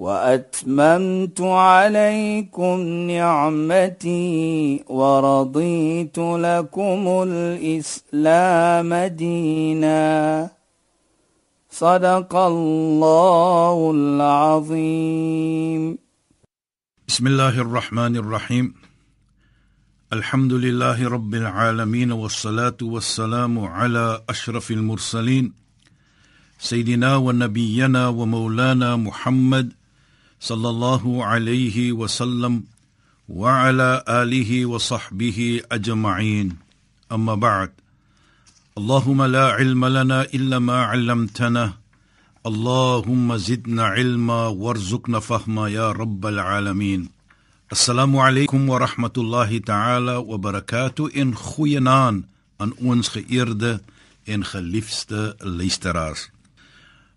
وأتممت عليكم نعمتي ورضيت لكم الإسلام دينا. صدق الله العظيم. بسم الله الرحمن الرحيم. الحمد لله رب العالمين والصلاة والسلام على أشرف المرسلين. سيدنا ونبينا ومولانا محمد صلى الله عليه وسلم وعلى اله وصحبه اجمعين اما بعد اللهم لا علم لنا الا ما علمتنا اللهم زدنا علما وارزقنا فهما يا رب العالمين السلام عليكم ورحمه الله تعالى وبركاته in goeie naam aan ons geëerde en geliefde luisteraars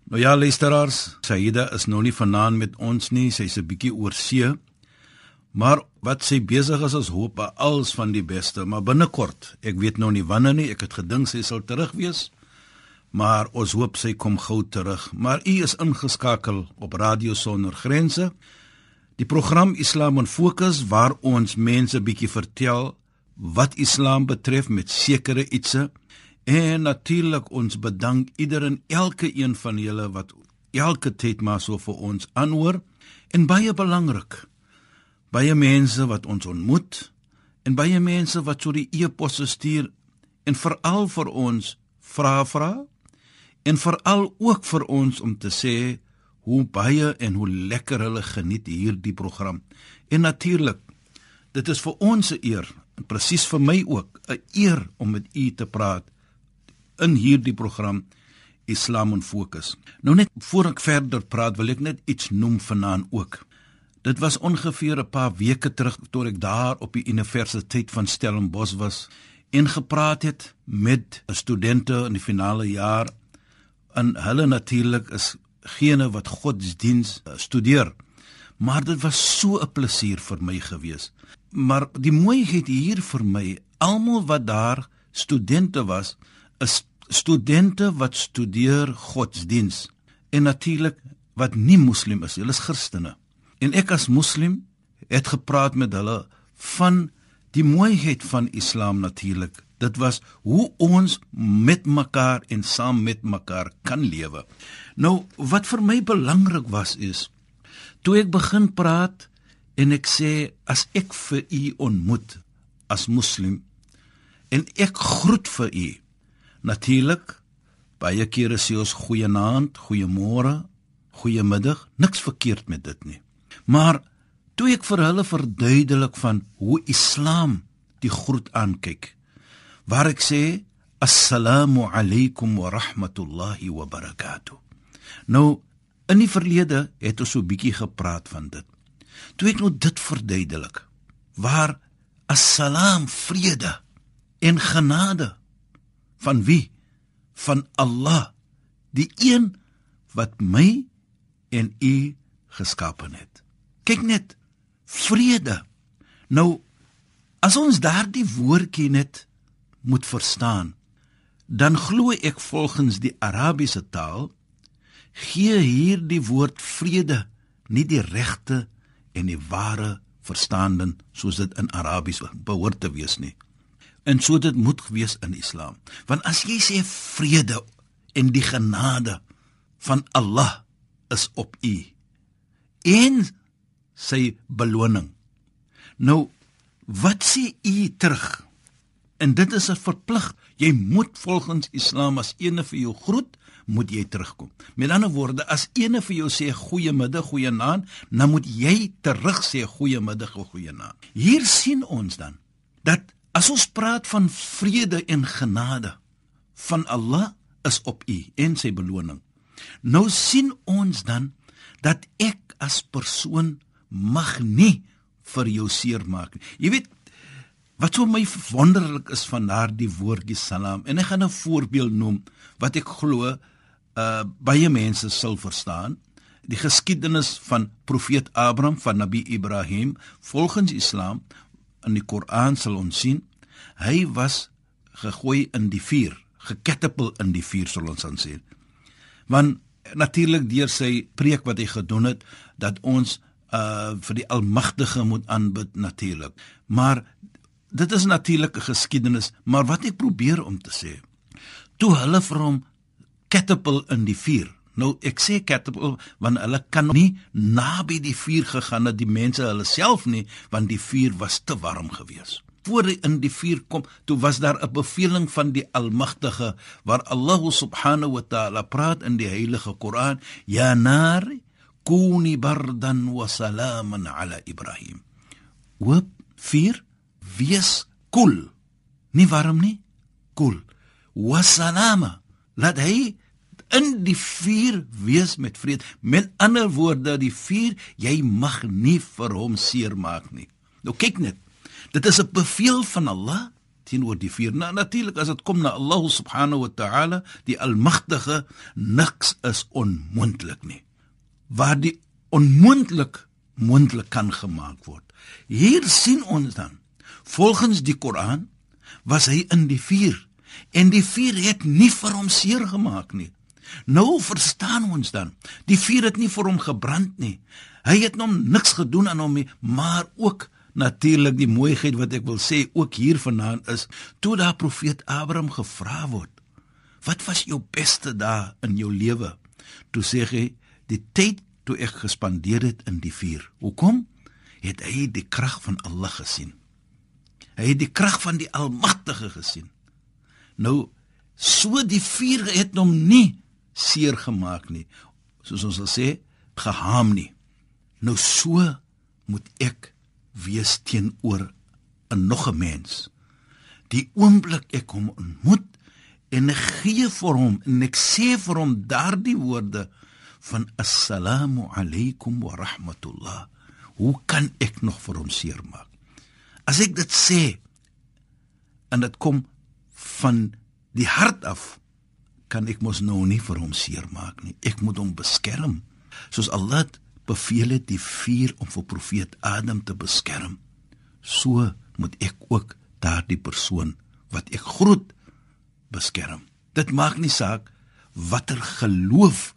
Nou ja, luisteraars, Saida is nou nie vanaand met ons nie, sy's 'n bietjie oor see. Maar wat sy besig is, is hoop als van die beste, maar binnekort, ek weet nou nie wanneer nie, ek het gedink sy sal terug wees. Maar ons hoop sy kom gou terug. Maar u is ingeskakel op Radio Sonder Grense. Die program Islam in Fokus waar ons mense bietjie vertel wat Islam betref met sekere ietsie En natuurlik ons bedank ieder en elke een van julle wat elke tyd maar so vir ons aanhoor en baie belangrik baie mense wat ons ontmoet en baie mense wat so die e-posse stuur en veral vir ons vra vra en veral ook vir ons om te sê hoe baie en hoe lekker hulle geniet hierdie program. En natuurlik dit is vir ons 'n eer en presies vir my ook 'n eer om met u te praat in hierdie program Islam in Fokus. Nou net voor ek verder praat, wil ek net iets noem vanaand ook. Dit was ongeveer 'n paar weke terug toe ek daar op die Universiteit van Stellenbosch was en gepraat het met studente in die finale jaar. En hulle natuurlik is gene wat godsdiens studeer. Maar dit was so 'n plesier vir my gewees. Maar die mooiheid hier vir my, almal wat daar studente was, studente wat studeer godsdiens en natuurlik wat nie moslim is, hulle is Christene. En ek as moslim het gepraat met hulle van die mooiheid van Islam natuurlik. Dit was hoe ons met mekaar en saam met mekaar kan lewe. Nou wat vir my belangrik was is toe ek begin praat en ek sê as ek vir u ontmoet as moslim en ek groet vir u Natuurlik baie kere sê ons goeienaand, goeiemôre, goeiemiddag, niks verkeerd met dit nie. Maar toe ek vir hulle verduidelik van hoe Islam die groet aankyk, waar ek sê assalamu alaykum wa rahmatullahi wa barakatuh. Nou in die verlede het ons so 'n bietjie gepraat van dit. Toe ek nou dit verduidelik, waar assalam vrede en genade van wie? Van Allah, die een wat my en u geskape het. Kyk net, vrede. Nou as ons daardie woordjie net moet verstaan, dan glo ek volgens die Arabiese taal gee hierdie woord vrede nie die regte en die ware verstaaning soos dit in Arabies behoort te wees nie. En so dit moet wees in Islam. Want as jy sê vrede en die genade van Allah is op u en sy beloning. Nou wat sê u terug? En dit is 'n verplig. Jy moet volgens Islam as ene vir jou groet, moet jy terugkom. Met ander woorde, as ene vir jou sê goeiemiddag, goeienaand, dan moet jy terug sê goeiemiddag of goeienaand. Hier sien ons dan dat As ons praat van vrede en genade van Allah is op u en sy beloning. Nou sien ons dan dat ek as persoon mag nie vir jou seermaak nie. Jy weet wat so my wonderlik is van daardie woordjie salam en ek gaan 'n voorbeeld noem wat ek glo uh baie mense sal verstaan. Die geskiedenis van profeet Abraham van Nabi Ibrahim volgens Islam in die Koran sal ons sien hy was gegooi in die vuur, geketapel in die vuur sal ons dan sê. Want natuurlik deur sy preek wat hy gedoen het dat ons uh vir die almagtige moet aanbid natuurlik. Maar dit is natuurlik 'n geskiedenis, maar wat ek probeer om te sê, toe hulle vir hom catapult in die vuur. Nou ek sê catapult want hulle kan nie naby die vuur gegaan het die mense hulle self nie want die vuur was te warm geweest voor hy in die vuur kom, toe was daar 'n beveling van die Almagtige waar Allah subhanahu wa ta'ala praat in die heilige Koran, "Ya nar kuni bardan wa salaman ala Ibrahim." Oop vuur, wees koel. Nie warm nie, koel. Wa salama. Laat hy in die vuur wees met vrede. Met ander woorde, die vuur, jy mag nie vir hom seermaak nie. Nou kyk net Dit is 'n bevel van Allah teenoor die vuur. Nou natuurlik as dit kom na Allah subhanahu wa ta'ala, die almagtige, niks is onmoontlik nie. Waar die onmoontlik moontlik kan gemaak word. Hier sien ons dan, volgens die Koran, was hy in die vuur en die vuur het nie vir hom seer gemaak nie. Nou verstaan ons dan, die vuur het nie vir hom gebrand nie. Hy het hom niks gedoen aan hom nie, maar ook natuurlik die mooiheid wat ek wil sê ook hier vanaand is toe daar profeet Abraham gevra word wat was jou beste dae in jou lewe? Toe sê hy die tyd toe ek gespandeer het in die vuur. Hoekom? Het hy die krag van Allah gesien. Hy het die krag van die almagtige gesien. Nou so die vuur het hom nie seer gemaak nie soos ons sal sê gehaam nie nou so moet ek wees teenoor 'n nog 'n mens. Die oomblik ek hom ontmoet en ek gee vir hom en ek sê vir hom daardie woorde van assalamu alaykum wa rahmatullah. Hoe kan ek nog vir hom seermaak? As ek dit sê en dit kom van die hart af kan ek mos nou nie vir hom seermaak nie. Ek moet hom beskerm. Soos Allah beveel het die vuur om vir profeet Adam te beskerm. So moet ek ook daardie persoon wat ek groet beskerm. Dit maak nie saak watter geloof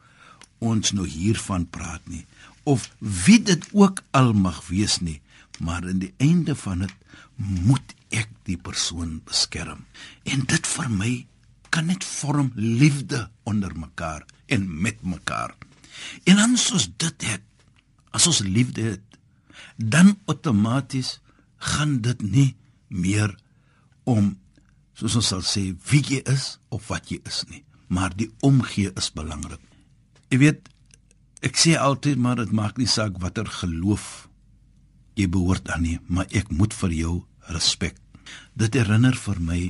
ons nou hiervan praat nie of wie dit ook al mag wees nie, maar in die einde van dit moet ek die persoon beskerm. En dit vir my kan net vorm liefde onder mekaar en met mekaar. En dan soos dit het as ons liefde het, dan outomaties gaan dit nie meer om soos ons sal sê wie jy is of wat jy is nie, maar die omgee is belangrik. Jy weet, ek sê altyd maar dit maak nie saak watter geloof jy behoort aan nie, maar ek moet vir jou respek. Dit herinner vir my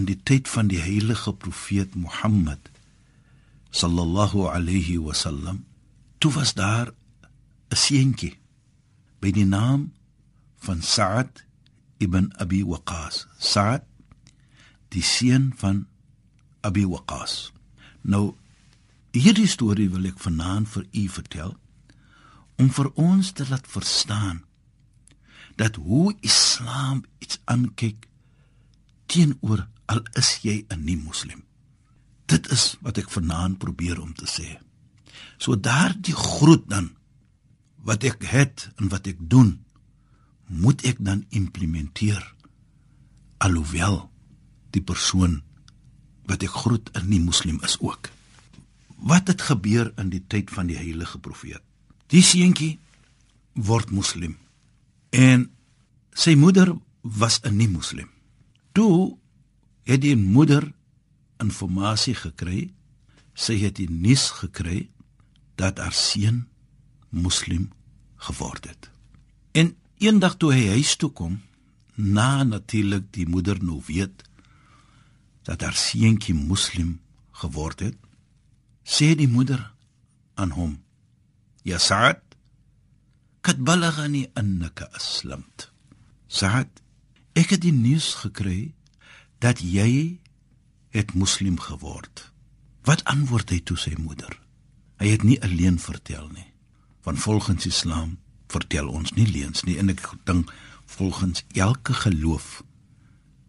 in die tyd van die heilige profeet Mohammed sallallahu alayhi wasallam toe was daar 'n seentjie by die naam van Sa'd ibn Abi Waqqas. Sa'd die seun van Abi Waqqas. Nou hierdie storie wil ek vanaand vir u vertel om vir ons te laat verstaan dat hoe Islam iets aankyk teenoor al is jy 'n nie moslim. Dit is wat ek vanaand probeer om te sê. So daardie groet dan wat ek het en wat ek doen moet ek dan implementeer alhoewel die persoon wat ek groet 'n nie moslim is ook wat het gebeur in die tyd van die heilige profeet die seentjie word moslim en sy moeder was 'n nie moslim toe het die moeder inligting gekry sy het die nuus gekry dat haar seun moslim geword het. En eendag toe hy huis toe kom, na natuurlik die moeder nou weet dat haar seentjie moslim geword het, sê die moeder aan hom: "Ya Sa'd, kad balaghani annaka aslamt Saad ek het die nuus gekry dat jy het moslim geword. Wat antwoord hy toe sy moeder? Hy het nie alleen vertel nie van volgens islam vertel ons nie leuns nie. En ek dink volgens elke geloof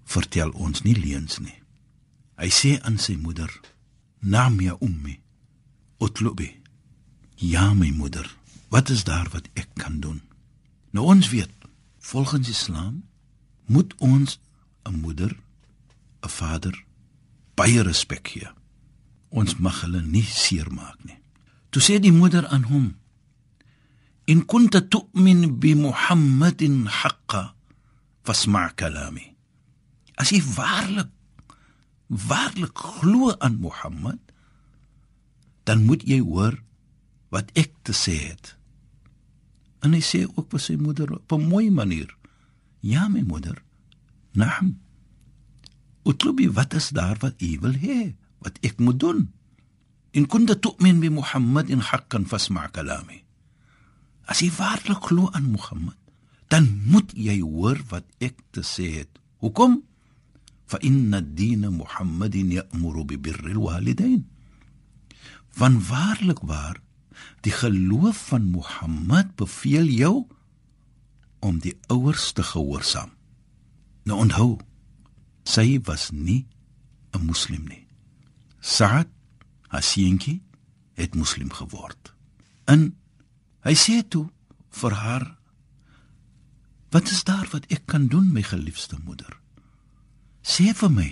vertel ons nie leuns nie. Hy sê aan sy moeder naam ya ummi utlubi ja my moeder wat is daar wat ek kan doen? Nou ons weet volgens islam moet ons 'n moeder 'n vader baie respek gee ons mag hulle nie seermaak nie toe sê die moeder aan hom in kunta tu'min bi muhammadin haqqa fasma' kalami as jy waarlik waarlik glo aan Mohammed, dan moet jy hoor wat ek te sê het. En hy sê ook vir sy moeder op 'n mooi manier. Ja, my moeder. Naam. Utlubi wat is daar wat u wil hê? Wat ek moet doen? In kunta tu'min bi Muhammad in haqqan fasma' kalami. As jy waarlik glo aan Mohammed, dan moet jy hoor wat ek te sê het. Hoekom? فإن الدين محمد يأمر ببر الوالدين van waarlik waar die geloof van Mohammed beveel jou om die ouers te gehoorsaam. Nou onthou, sy was nie 'n moslim nie. Saad Hasienki het moslim geword. En hy sê toe vir haar: "Wat is daar wat ek kan doen, my geliefde moeder?" sê vir my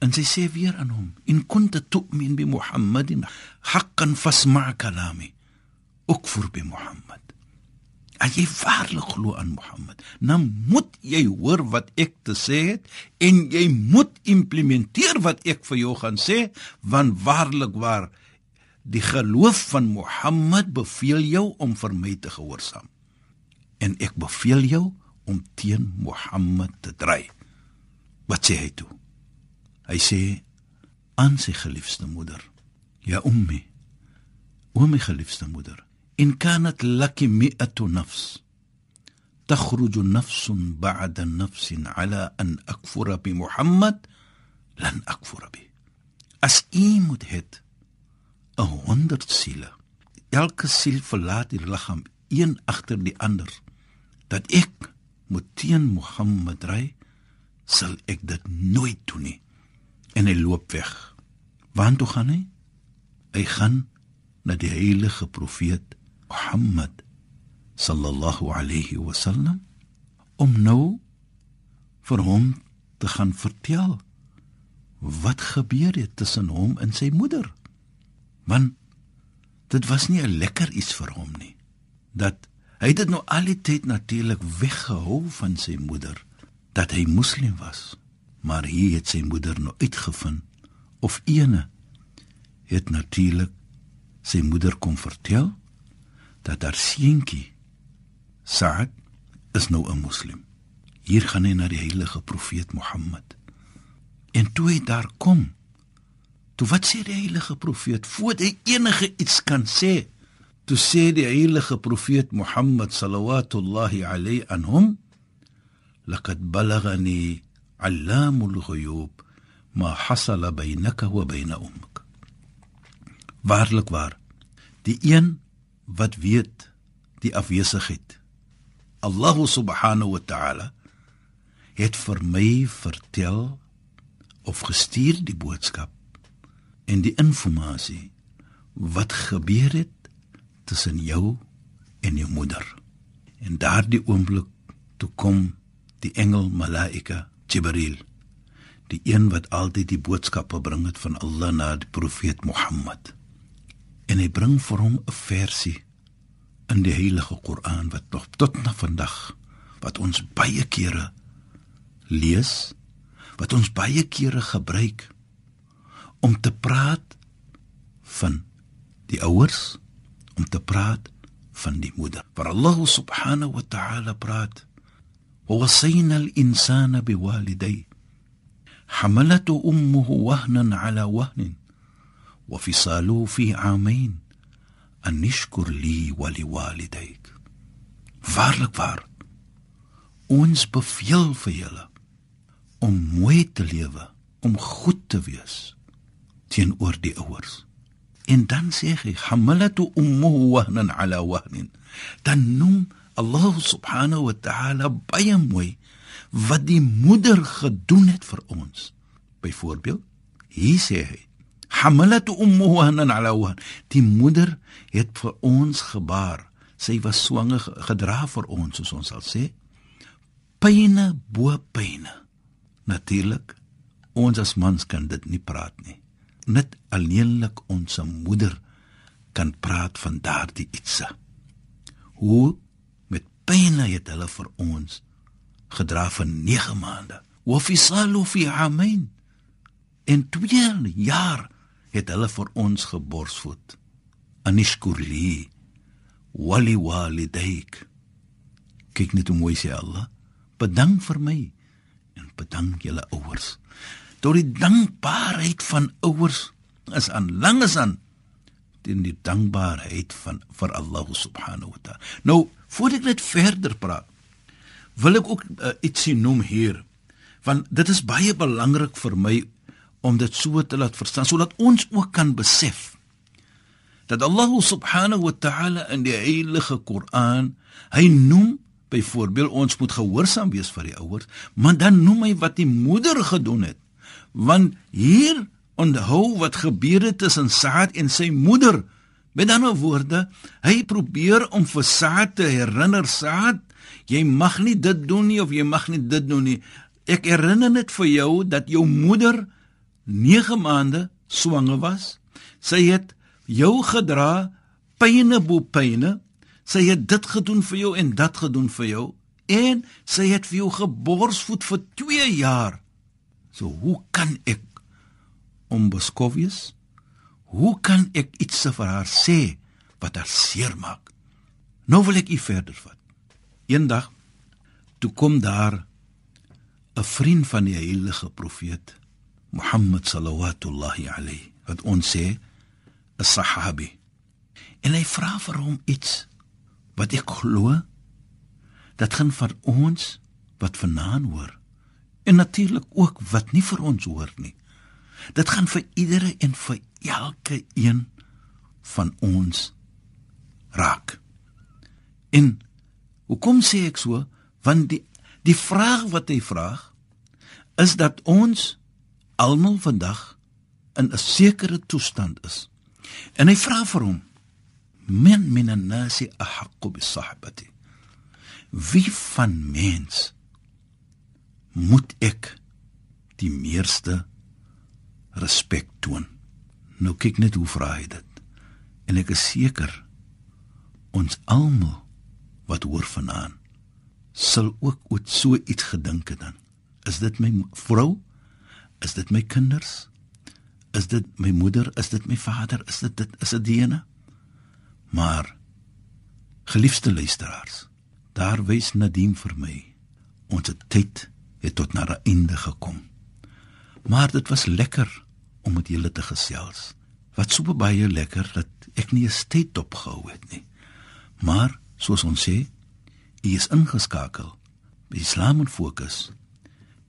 en sy sê weer aan hom in kunta tu'min bi muhammadin haqqan fasma' kalami ukfur bi muhammad as jy waarlik glo aan muhammad dan moet jy hoor wat ek te sê het en jy moet implementeer wat ek vir jou gaan sê want waarlik waar die geloof van muhammad beveel jou om vir my te gehoorsaam. En ek beveel jou om teen muhammad te dryf Wat sê hy toe? Hy sê aan sy geliefde moeder: "Ya ummi, o my geliefde moeder, in kanat laki mi'atu nafs, تخرج نفس بعد نفس على أن أكفر بمحمد لن أكفر به as u moet het 'n 100 siele elke siel verlaat die liggaam een agter die ander dat ek moet teen Mohammed ry sal ek dit nooit doen nie. En hy loop weg. Waar toe gaan hy? Hy gaan na die heilige profeet Mohammed sallallahu alayhi wasallam om nou vir hom te gaan vertel wat gebeur het tussen hom en sy moeder. Want dit was nie 'n lekker iets vir hom nie. Dat hy dit nou al die tyd natuurlik weggehou van sy moeder dat hy moslim was, maar hier het sy moeder nou uitgevind of ene het natuurlik sy moeder kom vertel dat haar seentjie Saad is nou 'n moslim. Hier gaan hy na die heilige profeet Mohammed. En toe hy daar kom, toe wat sê die heilige profeet voor hy enige iets kan sê, toe sê die heilige profeet Mohammed sallallahu alayhi aan hom: "Laqad balaghani 'allamul ghuyub ma hasala baynaka wa bayna ummik." Waarlik waar. Die een wat weet die afwesigheid. Allah subhanahu wa ta'ala het vir my vertel of gestuur die boodskap en die inligting wat gebeur het tussen jou en jou moeder. En daardie oomblik toe kom die engel Malaika Jibril die een wat altyd die boodskappe bring het van Allah na die profeet Mohammed en hy bring vir hom 'n versie in die heilige Koran wat nog tot na vandag wat ons baie kere lees wat ons baie kere gebruik om te praat van die ouers om te praat van die moeder. Waar Allah subhanahu wa ta'ala praat ووصينا الانسان بوالديه حملته امه وهنا على وهن وفصاله في عامين ان نشكر لي ولوالديك Waarlik waar. Ons beveel vir julle om mooi te lewe, om goed te wees teenoor die ouers. En dan sê hy hamalatu ummuhu wahnan ala wahnin. Dan noem Allah subhanahu wa ta'ala baie mooi wat die moeder gedoen het vir ons. Byvoorbeeld, hier sê hy hamalatu ummuhu wahnan ala wahn. Die moeder het vir ons gebaar. Sy was swanger gedra vir ons soos ons sal sê. Pyne bo pyne. Natuurlik, ons as mans kan dit nie praat nie net alleenlik ons moeder kan praat van daardie ietsie. Hoe met pyn het hulle vir ons gedra vir 9 maande. Wa fisalu fi amain. En 2 jaar het hulle vir ons geborsvoed. Anishkurli wali walidayk. Kyk net hoe mooi sê Allah. Bedank vir my en bedank julle ouers tot die dankbaarheid van ouers is aan langes aan teen die dankbaarheid van vir Allah subhanahu wa ta'ala. Nou, voordat ek net verder praat, wil ek ook uh, ietsie noem hier, want dit is baie belangrik vir my om dit so te laat verstaan sodat ons ook kan besef dat Allah subhanahu wa ta'ala in die heilige Koran, hy noem byvoorbeeld ons moet gehoorsaam wees vir die ouers, maar dan noem hy wat die moeder gedoen het want hier onthou wat gebeur het tussen Saad en sy moeder. Met ander woorde, hy probeer om vir Saad te herinner Saad, jy mag nie dit doen nie of jy mag nie dit doen nie. Ek herinner net vir jou dat jou moeder 9 maande swanger was. Sy het jou gedra pyne bo pyne. Sy het dit gedoen vir jou en dat gedoen vir jou en sy het vir jou geborsvoed vir 2 jaar. So hoe kan ek onbeskof wees? Hoe kan ek iets vir haar sê wat haar seermaak? Nou wil ek u verder vat. Eendag toe kom daar 'n vriend van die heilige profeet Mohammed sallallahu alayhi wat ons sê 'n sahabi. En hy vra vir hom iets wat ek glo dat gaan van ons wat vanaand hoor en natuurlik ook wat nie vir ons hoor nie. Dit gaan vir iedere en vir elke een van ons raak. En hoekom sê ek so? Want die die vraag wat hy vra is dat ons almal vandag in 'n sekere toestand is. En hy vra vir hom: "Men min an-nasi ahqqu bis-sahbati?" Wie van mens moet ek die meeste respek toon. Nou kyk net hoe vra hy dit. En ek is seker ons almal wat hoor vanaand sal ook ooit so iets gedink het dan. Is dit my vrou? Is dit my kinders? Is dit my moeder? Is dit my vader? Is dit dit is dit diene? Maar geliefde luisteraars, daar wys Nadim vir my ons tyd het tot na 'n einde gekom. Maar dit was lekker om met julle te gesels. Wat so baie lekker dat ek nie 'n tyd opgehou het nie. Maar soos ons sê, u is ingeskakel by Islam en Fokus.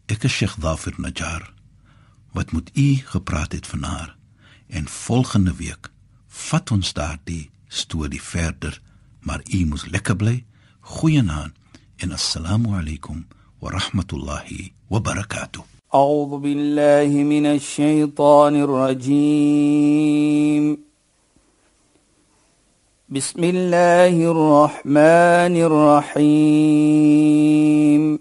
Ek is Sheikh Dafir Najjar Wat moet u gepraat het vanaar? En volgende week vat ons daardie storie verder, maar u moet lekker bly. Goeienaand en assalamu alaykum. ورحمه الله وبركاته اعوذ بالله من الشيطان الرجيم بسم الله الرحمن الرحيم